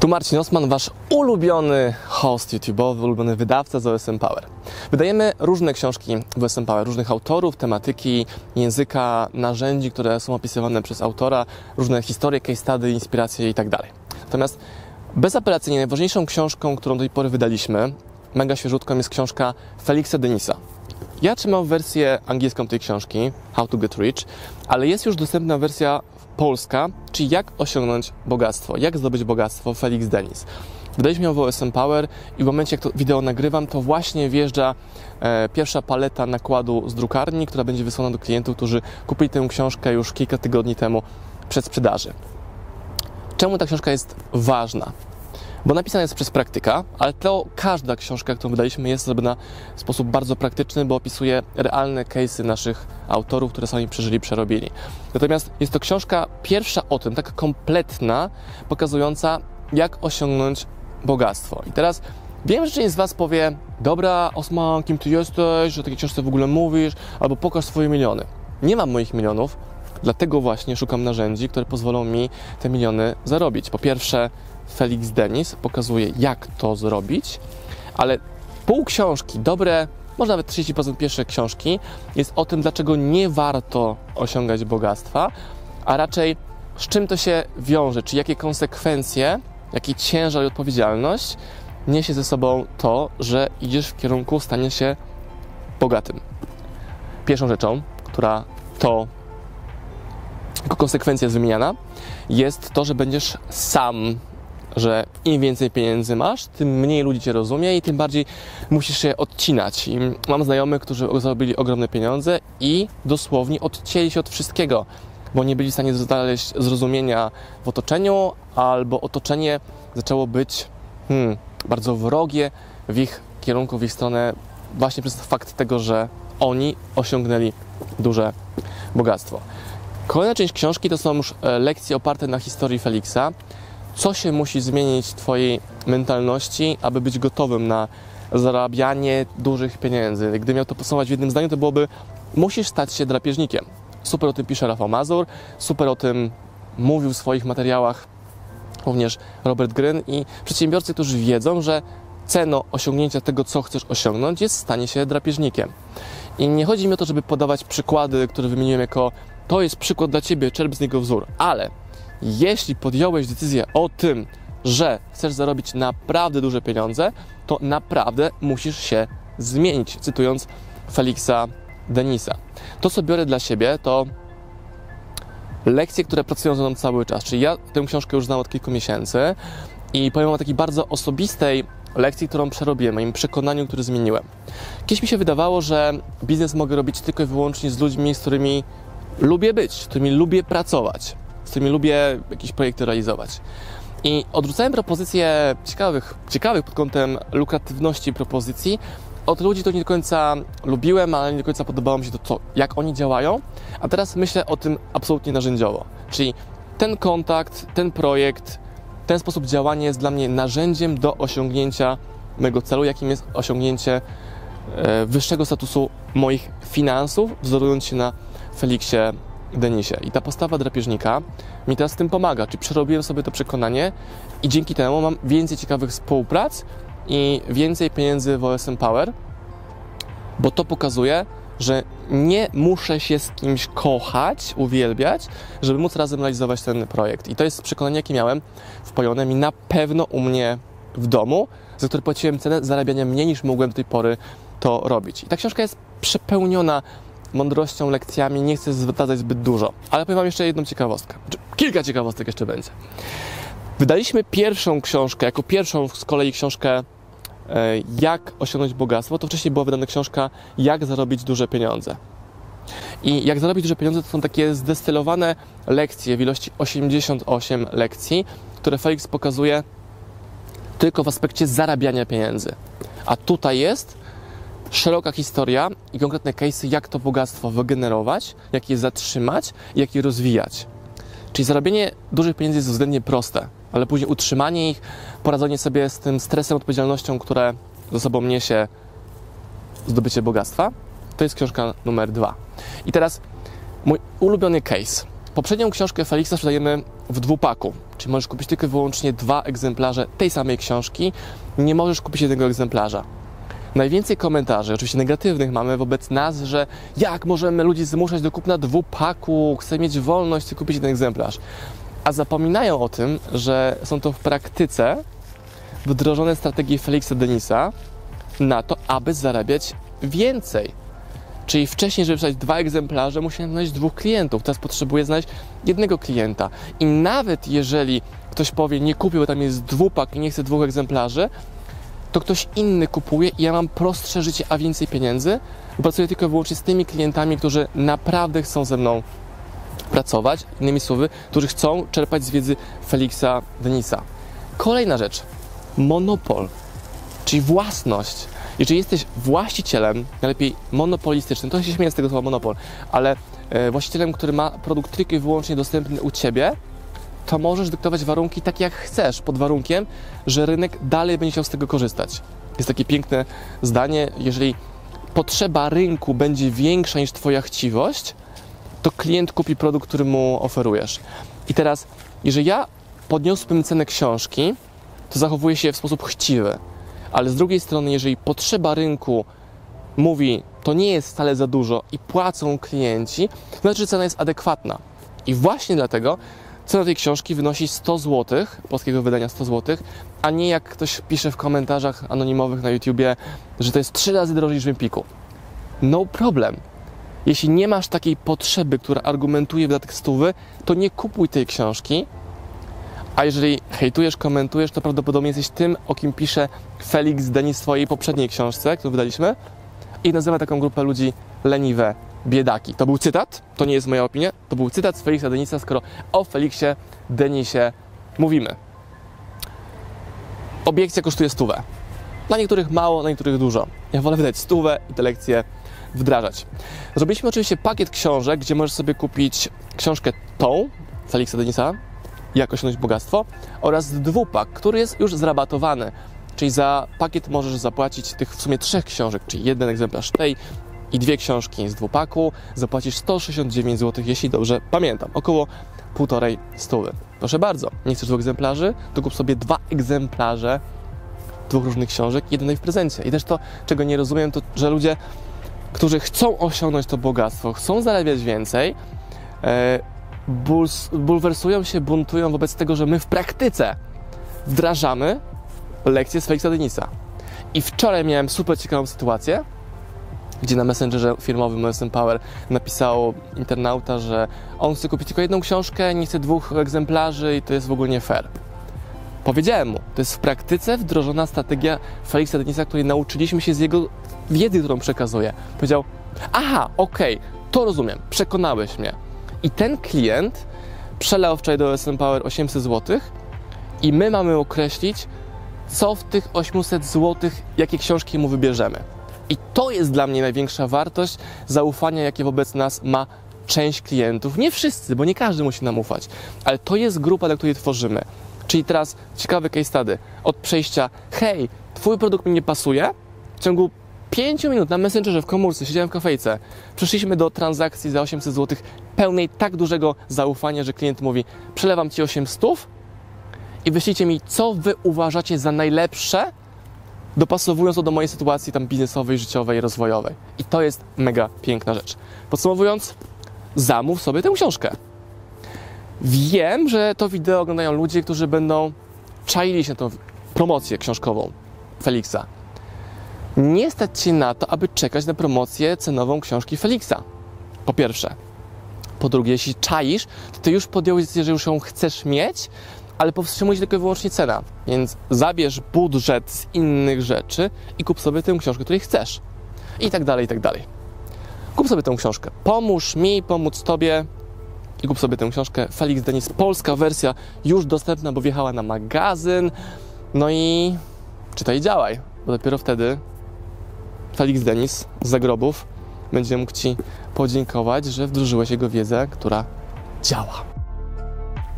Tu Marcin Osman, Wasz ulubiony host YouTube'owy, ulubiony wydawca z OSM Power. Wydajemy różne książki w OSM Power, różnych autorów, tematyki, języka, narzędzi, które są opisywane przez autora, różne historie, case study, inspiracje itd. Natomiast bezapelacyjnie najważniejszą książką, którą do tej pory wydaliśmy, mega świeżutką, jest książka Felixa Denisa. Ja trzymam wersję angielską tej książki, How to Get Rich, ale jest już dostępna wersja polska, czyli jak osiągnąć bogactwo, jak zdobyć bogactwo Felix Denis. Wydaliśmy ją w OSM Power i w momencie, jak to wideo nagrywam, to właśnie wjeżdża e, pierwsza paleta nakładu z drukarni, która będzie wysłana do klientów, którzy kupili tę książkę już kilka tygodni temu przed sprzedaży. Czemu ta książka jest ważna? Bo napisana jest przez praktyka, ale to każda książka, którą wydaliśmy, jest zrobiona w sposób bardzo praktyczny, bo opisuje realne case'y naszych autorów, które sami przeżyli, przerobili. Natomiast jest to książka pierwsza o tym, taka kompletna, pokazująca, jak osiągnąć bogactwo. I teraz wiem, że część z Was powie, dobra, Osman, kim Ty jesteś, że o takiej książce w ogóle mówisz, albo pokaż swoje miliony. Nie mam moich milionów, dlatego właśnie szukam narzędzi, które pozwolą mi te miliony zarobić. Po pierwsze, Felix Denis pokazuje, jak to zrobić, ale pół książki, dobre, może nawet 30% pierwszej książki, jest o tym, dlaczego nie warto osiągać bogactwa, a raczej z czym to się wiąże, czy jakie konsekwencje, jaki ciężar i odpowiedzialność niesie ze sobą to, że idziesz w kierunku stania się bogatym. Pierwszą rzeczą, która to jako konsekwencja jest wymieniana, jest to, że będziesz sam że im więcej pieniędzy masz, tym mniej ludzi cię rozumie i tym bardziej musisz się odcinać. I mam znajomych, którzy zarobili ogromne pieniądze i dosłownie odcięli się od wszystkiego, bo nie byli w stanie znaleźć zrozumienia w otoczeniu, albo otoczenie zaczęło być hmm, bardzo wrogie w ich kierunku, w ich stronę, właśnie przez fakt tego, że oni osiągnęli duże bogactwo. Kolejna część książki to są już e, lekcje oparte na historii Felixa co się musi zmienić w Twojej mentalności, aby być gotowym na zarabianie dużych pieniędzy. Gdy miał to podsumować w jednym zdaniu, to byłoby musisz stać się drapieżnikiem. Super o tym pisze Rafał Mazur, super o tym mówił w swoich materiałach również Robert Gryn i przedsiębiorcy, którzy wiedzą, że ceną osiągnięcia tego, co chcesz osiągnąć, jest stanie się drapieżnikiem. I nie chodzi mi o to, żeby podawać przykłady, które wymieniłem jako to jest przykład dla Ciebie, czerp z niego wzór, ale jeśli podjąłeś decyzję o tym, że chcesz zarobić naprawdę duże pieniądze, to naprawdę musisz się zmienić, cytując Felixa Denisa. To, co biorę dla siebie, to lekcje, które pracują ze mną cały czas. Czyli ja tę książkę już znam od kilku miesięcy i powiem o takiej bardzo osobistej lekcji, którą przerobiłem, moim przekonaniu, które zmieniłem. Kiedyś mi się wydawało, że biznes mogę robić tylko i wyłącznie z ludźmi, z którymi lubię być, z którymi lubię pracować z którymi lubię jakieś projekty realizować. I odrzucałem propozycje ciekawych, ciekawych pod kątem lukratywności propozycji od ludzi, to nie do końca lubiłem, ale nie do końca podobało mi się to, to, jak oni działają. A teraz myślę o tym absolutnie narzędziowo. Czyli ten kontakt, ten projekt, ten sposób działania jest dla mnie narzędziem do osiągnięcia mojego celu, jakim jest osiągnięcie e, wyższego statusu moich finansów, wzorując się na Felixie Denisie. I ta postawa drapieżnika mi teraz z tym pomaga, czyli przerobiłem sobie to przekonanie i dzięki temu mam więcej ciekawych współprac i więcej pieniędzy w OSM Power, bo to pokazuje, że nie muszę się z kimś kochać, uwielbiać, żeby móc razem realizować ten projekt. I to jest przekonanie, jakie miałem wpojone mi na pewno u mnie w domu, za które płaciłem cenę zarabiania mniej niż mogłem do tej pory to robić. I ta książka jest przepełniona mądrością, lekcjami. Nie chcę zdradzać zbyt dużo, ale powiem Wam jeszcze jedną ciekawostkę. Kilka ciekawostek jeszcze będzie. Wydaliśmy pierwszą książkę, jako pierwszą z kolei książkę e, jak osiągnąć bogactwo, to wcześniej była wydana książka Jak zarobić duże pieniądze. I jak zarobić duże pieniądze to są takie zdestylowane lekcje w ilości 88 lekcji, które Felix pokazuje tylko w aspekcie zarabiania pieniędzy. A tutaj jest szeroka historia i konkretne case'y, jak to bogactwo wygenerować, jak je zatrzymać, jak je rozwijać. Czyli zarobienie dużych pieniędzy jest względnie proste, ale później utrzymanie ich, poradzenie sobie z tym stresem, odpowiedzialnością, które ze sobą niesie zdobycie bogactwa, to jest książka numer dwa. I teraz mój ulubiony case. Poprzednią książkę Felixa sprzedajemy w dwupaku, czyli możesz kupić tylko i wyłącznie dwa egzemplarze tej samej książki, nie możesz kupić jednego egzemplarza. Najwięcej komentarzy, oczywiście negatywnych, mamy wobec nas, że jak możemy ludzi zmuszać do kupna dwupaku, chcę mieć wolność, chcę kupić jeden egzemplarz. A zapominają o tym, że są to w praktyce wdrożone strategie Felixa Denisa na to, aby zarabiać więcej. Czyli wcześniej, żeby sprzedać dwa egzemplarze, musiałem znaleźć dwóch klientów. Teraz potrzebuję znaleźć jednego klienta. I nawet jeżeli ktoś powie, nie kupił, bo tam jest dwupak i nie chce dwóch egzemplarzy, to ktoś inny kupuje i ja mam prostsze życie, a więcej pieniędzy, pracuję tylko i wyłącznie z tymi klientami, którzy naprawdę chcą ze mną pracować, innymi słowy, którzy chcą czerpać z wiedzy Felixa Denisa. Kolejna rzecz, monopol, czyli własność. Jeżeli jesteś właścicielem, najlepiej monopolistycznym, to się śmieję z tego słowa monopol, ale e, właścicielem, który ma produkt tylko i wyłącznie dostępny u Ciebie, to możesz dyktować warunki tak jak chcesz, pod warunkiem, że rynek dalej będzie chciał z tego korzystać. Jest takie piękne zdanie, jeżeli potrzeba rynku będzie większa niż Twoja chciwość, to klient kupi produkt, który mu oferujesz. I teraz, jeżeli ja podniosłbym cenę książki, to zachowuję się w sposób chciwy. Ale z drugiej strony, jeżeli potrzeba rynku mówi, to nie jest wcale za dużo i płacą klienci, to znaczy, że cena jest adekwatna. I właśnie dlatego cena tej książki wynosi 100 zł, polskiego wydania 100 zł, a nie jak ktoś pisze w komentarzach anonimowych na YouTubie, że to jest 3 razy drożej niż w Empiku. No problem. Jeśli nie masz takiej potrzeby, która argumentuje wydatek stówy, to nie kupuj tej książki. A jeżeli hejtujesz, komentujesz, to prawdopodobnie jesteś tym, o kim pisze Felix Denis w swojej poprzedniej książce, którą wydaliśmy i nazywa taką grupę ludzi leniwe biedaki. To był cytat, to nie jest moja opinia, to był cytat z Felixa Denisa, skoro o Felixie Denisie mówimy. Obiekcja kosztuje stówę. Dla niektórych mało, dla niektórych dużo. Ja wolę wydać stówę i te lekcje wdrażać. Zrobiliśmy oczywiście pakiet książek, gdzie możesz sobie kupić książkę tą, Felixa Denisa, Jak osiągnąć bogactwo, oraz dwupak, który jest już zrabatowany. Czyli za pakiet możesz zapłacić tych w sumie trzech książek, czyli jeden egzemplarz tej i dwie książki z dwupaku, zapłacisz 169 zł, jeśli dobrze pamiętam, około półtorej stówy. Proszę bardzo, nie chcesz dwóch egzemplarzy, to kup sobie dwa egzemplarze dwóch różnych książek, jednej w prezencie. I też to, czego nie rozumiem, to że ludzie, którzy chcą osiągnąć to bogactwo, chcą zarabiać więcej, e, bulwersują się, buntują wobec tego, że my w praktyce wdrażamy lekcje z Felixa Denisa. I wczoraj miałem super ciekawą sytuację, gdzie na Messengerze firmowym OSM Power napisał internauta, że on chce kupić tylko jedną książkę, nie chce dwóch egzemplarzy i to jest w ogóle nie fair. Powiedziałem mu, to jest w praktyce wdrożona strategia Felixa Denisa, której nauczyliśmy się z jego wiedzy, którą przekazuje. Powiedział, aha, okej, okay, to rozumiem, przekonałeś mnie. I ten klient przelał wczoraj do OSM Power 800 zł i my mamy określić, co w tych 800 zł, jakie książki mu wybierzemy. I to jest dla mnie największa wartość zaufania, jakie wobec nas ma część klientów. Nie wszyscy, bo nie każdy musi nam ufać, ale to jest grupa, dla której tworzymy. Czyli teraz ciekawy case study. Od przejścia, hej, twój produkt mi nie pasuje, w ciągu 5 minut na Messengerze w komórce, siedziałem w kafejce, przeszliśmy do transakcji za 800 zł, pełnej tak dużego zaufania, że klient mówi, przelewam Ci 800 i wyślijcie mi, co Wy uważacie za najlepsze, dopasowując to do mojej sytuacji tam biznesowej, życiowej, rozwojowej. I to jest mega piękna rzecz. Podsumowując, zamów sobie tę książkę. Wiem, że to wideo oglądają ludzie, którzy będą czaili się na tą promocję książkową Felixa. Nie stać się na to, aby czekać na promocję cenową książki Felixa. Po pierwsze. Po drugie, jeśli czaisz, to ty już podjąłeś decyzję, że już ją chcesz mieć, ale powstrzymuje się tylko i wyłącznie cena. Więc zabierz budżet z innych rzeczy i kup sobie tę książkę, której chcesz. I tak dalej, i tak dalej. Kup sobie tę książkę. Pomóż mi, pomóc tobie i kup sobie tę książkę. Felix Denis, polska wersja już dostępna, bo wjechała na magazyn. No i czytaj i działaj, bo dopiero wtedy Felix Denis z zagrobów będzie mógł Ci podziękować, że wdrożyłeś jego wiedzę, która działa.